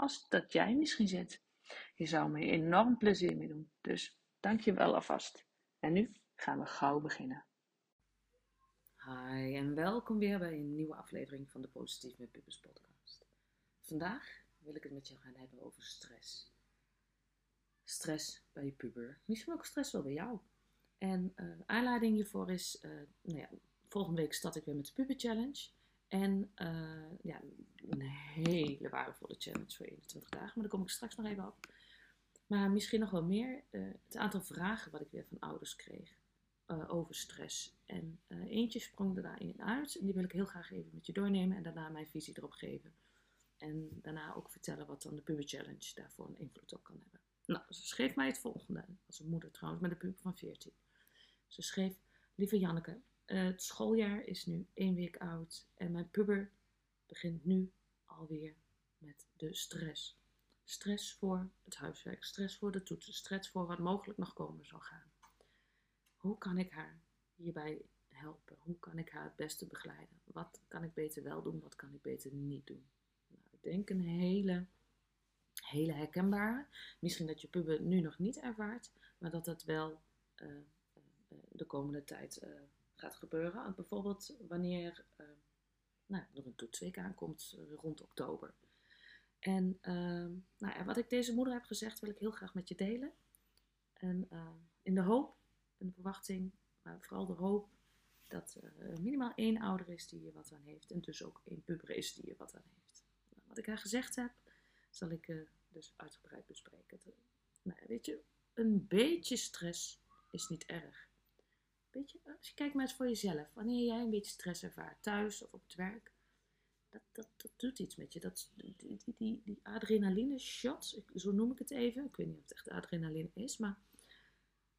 als dat jij misschien zit. Je zou me enorm plezier mee doen. Dus dank je wel alvast. En nu gaan we gauw beginnen. Hi en welkom weer bij een nieuwe aflevering van de Positief met podcast. Vandaag wil ik het met je gaan hebben over stress. Stress bij je puber, misschien ook stress wel bij jou. En uh, aanleiding hiervoor is, uh, nou ja, volgende week start ik weer met de Puber Challenge. En uh, ja, een hele waardevolle challenge voor 21 dagen, maar daar kom ik straks nog even op. Maar misschien nog wel meer het aantal vragen wat ik weer van ouders kreeg over stress. En eentje sprong er daarin uit en die wil ik heel graag even met je doornemen en daarna mijn visie erop geven. En daarna ook vertellen wat dan de Puber Challenge daarvoor een invloed op kan hebben. Nou, ze schreef mij het volgende, als een moeder trouwens, met een puber van 14. Ze schreef, lieve Janneke, het schooljaar is nu één week oud en mijn puber begint nu alweer met de stress. Stress voor het huiswerk, stress voor de toetsen, stress voor wat mogelijk nog komen zal gaan. Hoe kan ik haar hierbij helpen? Hoe kan ik haar het beste begeleiden? Wat kan ik beter wel doen, wat kan ik beter niet doen? Nou, ik denk een hele, hele herkenbare. Misschien dat je puber nu nog niet ervaart, maar dat dat wel uh, de komende tijd gaat gebeuren. Bijvoorbeeld wanneer nou, er een toetsweek aankomt uh, rond oktober. En ehm, nou, wat ik deze moeder heb gezegd, wil ik heel graag met je delen. En in de hoop en de verwachting, maar vooral de hoop dat er minimaal één ouder is die je wat aan heeft. En dus ook één puber is die je wat aan heeft. Nou, wat ik haar gezegd heb, zal ik dus uitgebreid bespreken. Nou, weet je, een beetje stress is niet erg. Weet je, als je kijkt maar eens voor jezelf. Wanneer jij een beetje stress ervaart, thuis of op het werk, dat, dat, dat doet iets met je. Dat, die, die, die, adrenaline shot, zo noem ik het even. Ik weet niet of het echt adrenaline is, maar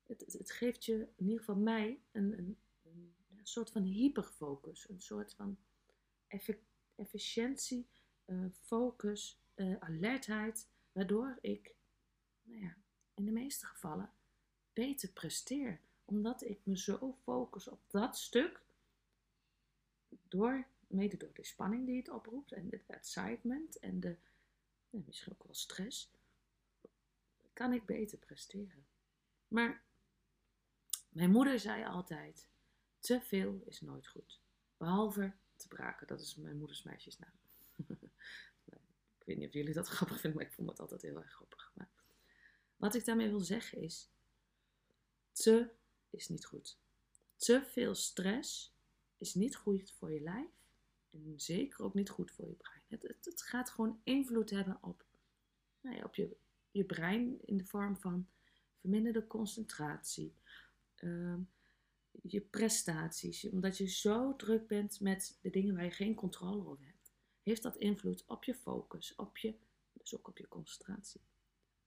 het, het, geeft je, in ieder geval mij, een, een, een, soort van hyperfocus. Een soort van efficiëntie, uh, focus, uh, alertheid, waardoor ik, nou ja, in de meeste gevallen beter presteer omdat ik me zo focus op dat stuk, door, mede door de spanning die het oproept en het excitement en de, misschien ook wel stress, kan ik beter presteren. Maar mijn moeder zei altijd, te veel is nooit goed. Behalve te braken, dat is mijn moeders meisjesnaam. ik weet niet of jullie dat grappig vinden, maar ik vond het altijd heel erg grappig. Maar wat ik daarmee wil zeggen is, te is niet goed. Te veel stress is niet goed voor je lijf en zeker ook niet goed voor je brein. Het, het, gaat gewoon invloed hebben op, nou ja, op je, je brein in de vorm van verminderde concentratie, uh, je prestaties, omdat je zo druk bent met de dingen waar je geen controle over hebt. Heeft dat invloed op je focus, op je, dus ook op je concentratie.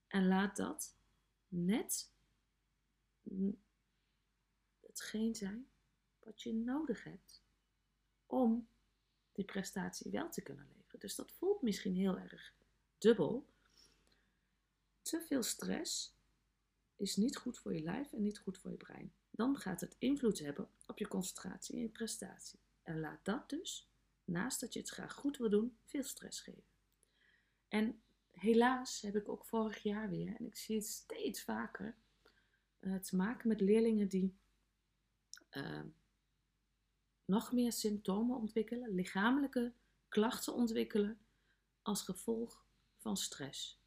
En laat dat net hetgeen zijn wat je nodig hebt om die prestatie wel te kunnen leveren. Dus dat voelt misschien heel erg dubbel. Te veel stress is niet goed voor je lijf en niet goed voor je brein. Dan gaat het invloed hebben op je concentratie en je prestatie. En laat dat dus, naast dat je het graag goed wil doen, veel stress geven. En helaas heb ik ook vorig jaar weer, en ik zie het steeds vaker, uh, te maken met leerlingen die uh, nog meer symptomen ontwikkelen, lichamelijke klachten ontwikkelen als gevolg van stress.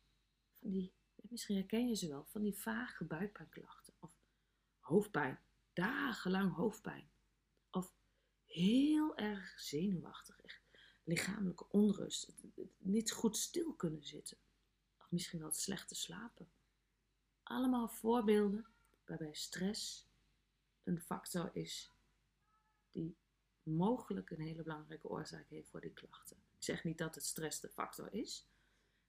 van die, misschien herken je ze wel, van die vage buikpijnklachten. Of hoofdpijn, dagenlang hoofdpijn. Of heel erg zenuwachtig, lichamelijke onrust. Niet goed stil kunnen zitten. Of misschien wel slecht te slapen. Allemaal voorbeelden waarbij stress een factor is die mogelijk een hele belangrijke oorzaak heeft voor die klachten. Ik zeg niet dat het stress de factor is,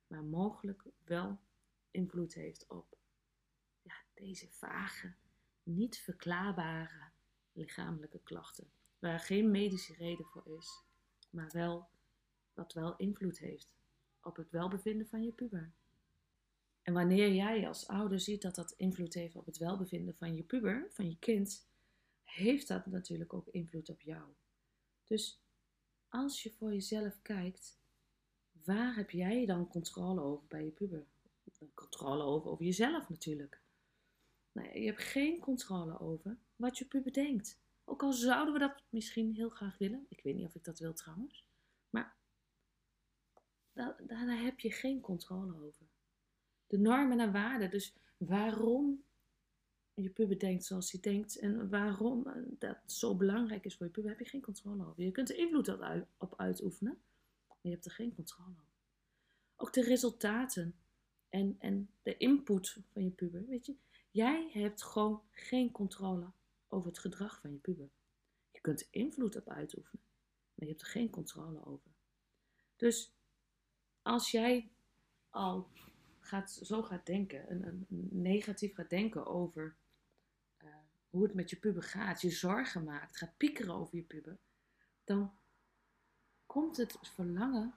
maar mogelijk wel invloed heeft op ja, deze vage, niet verklaarbare lichamelijke klachten. Waar geen medische reden voor is, maar wel wat wel invloed heeft op het welbevinden van je puber. En wanneer jij als ouder ziet dat dat invloed heeft op het welbevinden van je puber, van je kind, heeft dat natuurlijk ook invloed op jou. Dus als je voor jezelf kijkt, waar heb jij dan controle over bij je puber? Controle over, over jezelf natuurlijk. Nou, je hebt geen controle over wat je puber denkt. Ook al zouden we dat misschien heel graag willen. Ik weet niet of ik dat wil trouwens. Maar daar, daar heb je geen controle over. De normen en waarden. Dus waarom je puber denkt zoals hij denkt en waarom eh, dat zo belangrijk is voor je puber, heb je geen controle over. Je kunt er invloed op uitoefenen, maar je hebt er geen controle over. Ook de resultaten en, en de input van je puber, weet je, jij hebt gewoon geen controle over het gedrag van je puber. Je kunt er invloed op uitoefenen, maar je hebt er geen controle over. Dus als jij al gaat, zo gaat denken, een, een negatief gaat denken over hoe het met je puber gaat, je zorgen maakt, gaat piekeren over je puber, dan komt het verlangen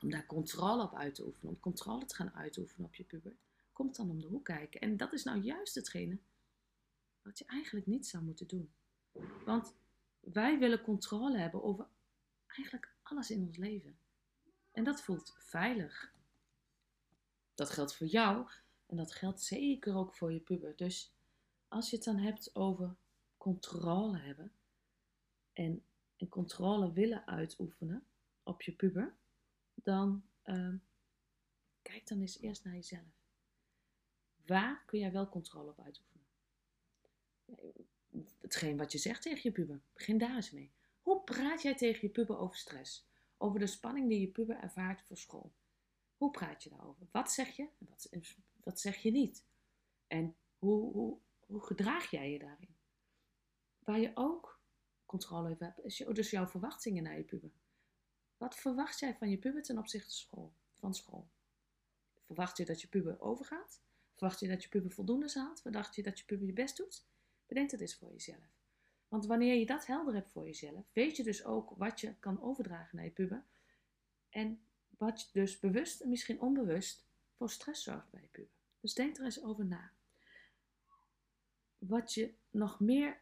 om daar controle op uit te oefenen, om controle te gaan uitoefenen op je puber, komt dan om de hoek kijken. En dat is nou juist hetgene wat je eigenlijk niet zou moeten doen. Want wij willen controle hebben over eigenlijk alles in ons leven. En dat voelt veilig. Dat geldt voor jou en dat geldt zeker ook voor je puber. Dus als je het dan hebt over controle hebben en, controle willen uitoefenen op je puber, dan uh, kijk dan eens eerst naar jezelf. Waar kun jij wel controle op uitoefenen? Hetgeen wat je zegt tegen je puber, begin daar eens mee. Hoe praat jij tegen je puber over stress? Over de spanning die je puber ervaart voor school? Hoe praat je daarover? Wat zeg je en wat, wat zeg je niet? En hoe, hoe, hoe gedraag jij je daarin? Waar je ook controle over hebt, is dus jouw verwachtingen naar je puber. Wat verwacht jij van je puber ten opzichte school, van school? Verwacht je dat je puber overgaat? Verwacht je dat je puber voldoende haalt? Verwacht je dat je puber je best doet? Bedenk dat eens voor jezelf. Want wanneer je dat helder hebt voor jezelf, weet je dus ook wat je kan overdragen naar je puber. En wat je dus bewust en misschien onbewust voor stress zorgt bij je puber. Dus denk er eens over na wat je nog meer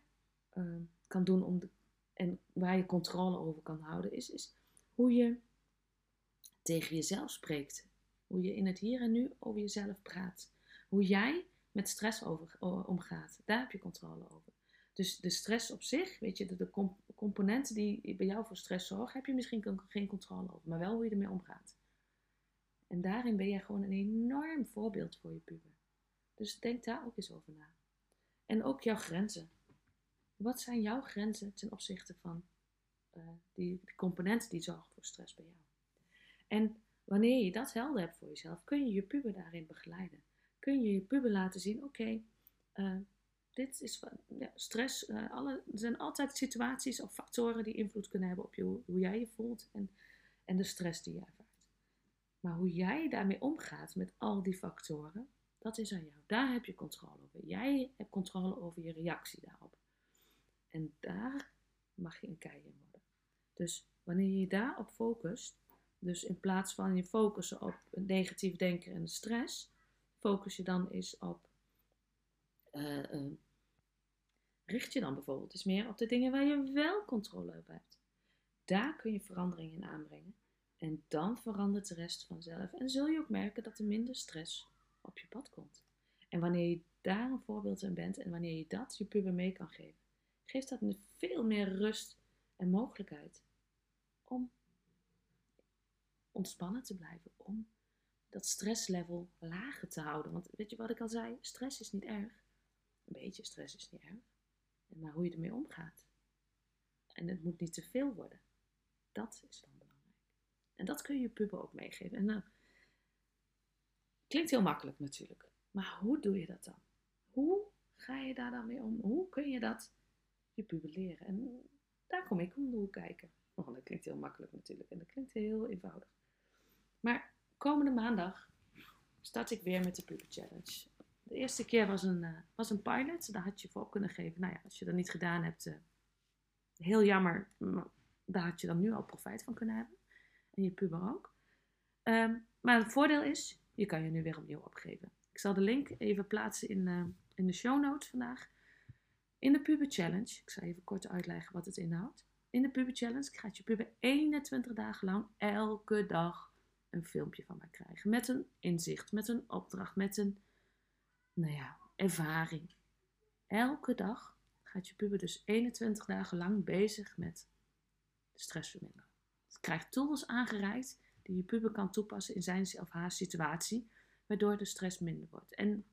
ehm, kan doen om en waar je controle over kan houden, is, is hoe je tegen jezelf spreekt. Hoe je in het hier en nu over jezelf praat. Hoe jij met stress over, omgaat. Daar heb je controle over. Dus de stress op zich, weet je, de, de componenten die bij jou voor stress zorgen, heb je misschien geen controle over. Maar wel hoe je ermee omgaat. En daarin ben jij gewoon een enorm voorbeeld voor je puber. Dus denk daar ook eens over na. En ook jouw grenzen. Wat zijn jouw grenzen ten opzichte van uh, die, die, componenten die zorgen voor stress bij jou? En wanneer je dat helder hebt voor jezelf, kun je je puber daarin begeleiden. Kun je je puber laten zien: oké, eh, dit is ja, stress. Uh, er zijn altijd situaties of factoren die invloed kunnen hebben op je, hoe jij je voelt en, en de stress die je ervaart. Maar hoe jij daarmee omgaat met al die factoren, dat is aan jou. Daar heb je controle over. Jij hebt controle over je reactie daarop. En daar mag je een kei in worden. Dus wanneer je je daarop focust, dus in plaats van je focussen op negatief denken en stress, focus je dan eens op. Uh, uh, richt je dan bijvoorbeeld eens meer op de dingen waar je wel controle over hebt. Daar kun je verandering in aanbrengen. En dan verandert de rest vanzelf. En zul je ook merken dat er minder stress op je pad komt. En wanneer je daar een voorbeeld in bent en wanneer je dat je puber mee kan geven, geeft dat veel meer rust en mogelijkheid om ontspannen te blijven, om dat stresslevel lager te houden. Want weet je wat ik al zei? Stress is niet erg. Een beetje stress is niet erg. Maar hoe je ermee omgaat. En het moet niet te veel worden. Dat is dan belangrijk. En dat kun je je puber ook meegeven. En nou, klinkt heel makkelijk natuurlijk. Maar hoe doe je dat dan? Hoe ga je daar dan mee om? Hoe kun je dat je? En daar kom ik om de kijken. Oh, dat klinkt heel makkelijk natuurlijk. En dat klinkt heel eenvoudig. Maar komende maandag start ik weer met de Puber Challenge. De eerste keer was een, uh, was een pilot. Daar had je voor op kunnen geven. Nou ja, als je dat niet gedaan hebt, uh, heel jammer. Maar daar had je dan nu al profijt van kunnen hebben. En je puber ook. Um, maar het voordeel is, je kan je nu weer opnieuw opgeven. Ik zal de link even plaatsen in, uh, in de show notes vandaag. In de Puber Challenge, ik zal even kort uitleggen wat het inhoudt. In de Puber Challenge gaat je puber 21 dagen lang elke dag een filmpje van mij krijgen. Met een inzicht, met een opdracht, met een nou ja, ervaring. Elke dag gaat je puber dus 21 dagen lang bezig met stress verminderen. Het krijgt tools aangereikt die je puber kan toepassen in zijn of haar situatie, waardoor de stress minder wordt. En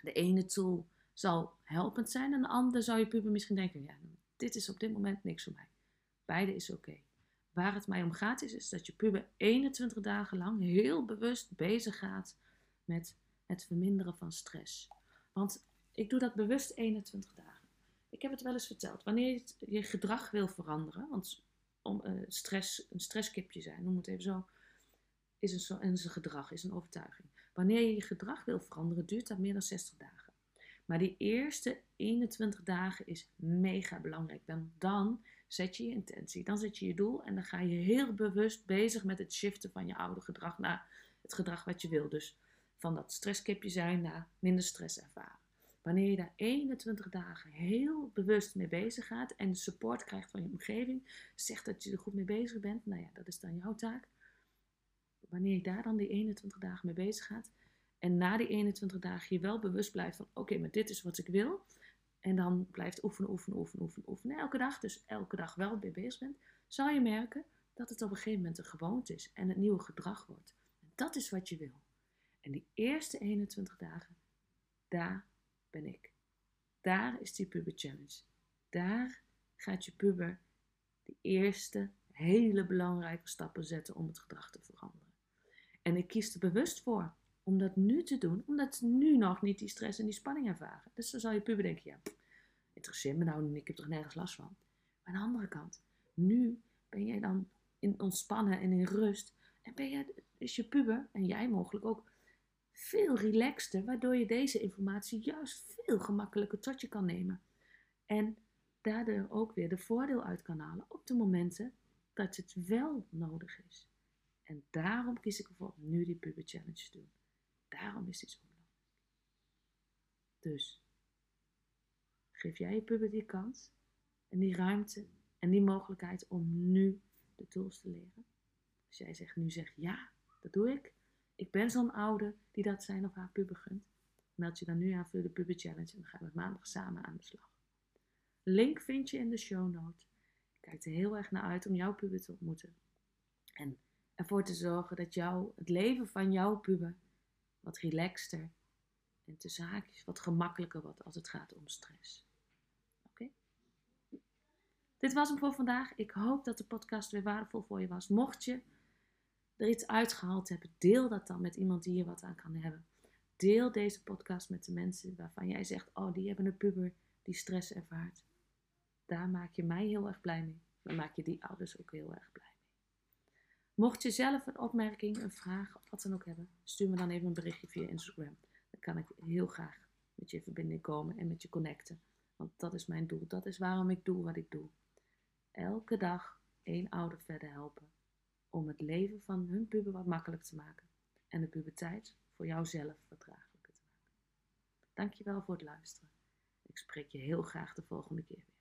de ene tool zal helpend zijn en de andere zou je puber misschien denken, ja, dit is op dit moment niks voor mij. Beide is oké. Waar het mij om gaat is, is dat je puber 21 dagen lang heel bewust bezig gaat met het verminderen van stress. Want ik doe dat bewust 21 dagen. Ik heb het wel eens verteld. Wanneer je je gedrag wil veranderen, want om uh, stress, een stresskipje zijn, noem het even zo, is een, een gedrag, is een overtuiging. Wanneer je je gedrag wil veranderen, duurt dat meer dan 60 dagen. Maar die eerste 21 dagen is mega belangrijk. Want dan zet je je intentie, dan zet je je doel en dan ga je heel bewust bezig met het shiften van je oude gedrag naar het gedrag wat je wil. Dus van dat stresskipje zijn naar minder stress ervaren. Wanneer je daar 21 dagen heel bewust mee bezig gaat en support krijgt van je omgeving, zegt dat je er goed mee bezig bent, nou ja, dat is dan jouw taak. Wanneer je daar dan die 21 dagen mee bezig gaat en na die 21 dagen je wel bewust blijft van oké, maar dit is wat ik wil. En dan blijft oefenen, oefenen, oefenen, oefenen, oefenen elke dag. Dus elke dag wel mee bezig bent, zal je merken dat het op een gegeven moment een gewoonte is en het nieuwe gedrag wordt. Dat is wat je wil. En die eerste 21 dagen, daar ben ik. Daar is die puber challenge. Daar gaat je puber de eerste hele belangrijke stappen zetten om het gedrag te veranderen. En ik kies er bewust voor om dat nu te doen, omdat ze nu nog niet die stress en die spanning ervaren. Dus dan zal je puber denken, ja, interesseert me nou ik heb er nergens last van. Maar aan de andere kant, nu ben jij dan in ontspannen en in rust. En ben jij, is je puber, en jij mogelijk ook, veel relaxter, waardoor je deze informatie juist veel gemakkelijker tot je kan nemen. En daardoor ook weer de voordeel uit kan halen op de momenten dat het wel nodig is. En daarom kies ik ervoor nu die puber challenge te doen. Daarom is dit zo belangrijk. Dus geef jij je puber die kans en die ruimte en die mogelijkheid om nu de tools te leren. Als jij zegt nu zeg ja, dat doe ik. Ik ben zo'n oude die dat zijn of haar puber gunt. Meld je dan nu aan voor de Puber Challenge en dan gaan we maandag samen aan de slag. Link vind je in de show note. Ik kijk er heel erg naar uit om jouw puber te ontmoeten. En ervoor te zorgen dat jou, het leven van jouw puber wat relaxter en tussen haakjes wat gemakkelijker wordt als het gaat om stress. Oké? Dit was hem voor vandaag. Ik hoop dat de podcast weer waardevol voor je was. Mocht je er iets uitgehaald hebben, deel dat dan met iemand die hier wat aan kan hebben. Deel deze podcast met de mensen waarvan jij zegt: Oh, die hebben een puber die stress ervaart. Daar maak je mij heel erg blij mee. Dan maak je die ouders ook heel erg blij mee. Mocht je zelf een opmerking, een vraag of wat dan ook hebben, stuur me dan even een berichtje via Instagram. Dan kan ik heel graag met je in verbinding komen en met je connecten. Want dat is mijn doel. Dat is waarom ik doe wat ik doe. Elke dag één ouder verder helpen om het leven van hun puber wat makkelijker te maken en de puberteit voor jouzelf verdraaglijker te maken. Dankjewel voor het luisteren. Ik spreek je heel graag de volgende keer weer.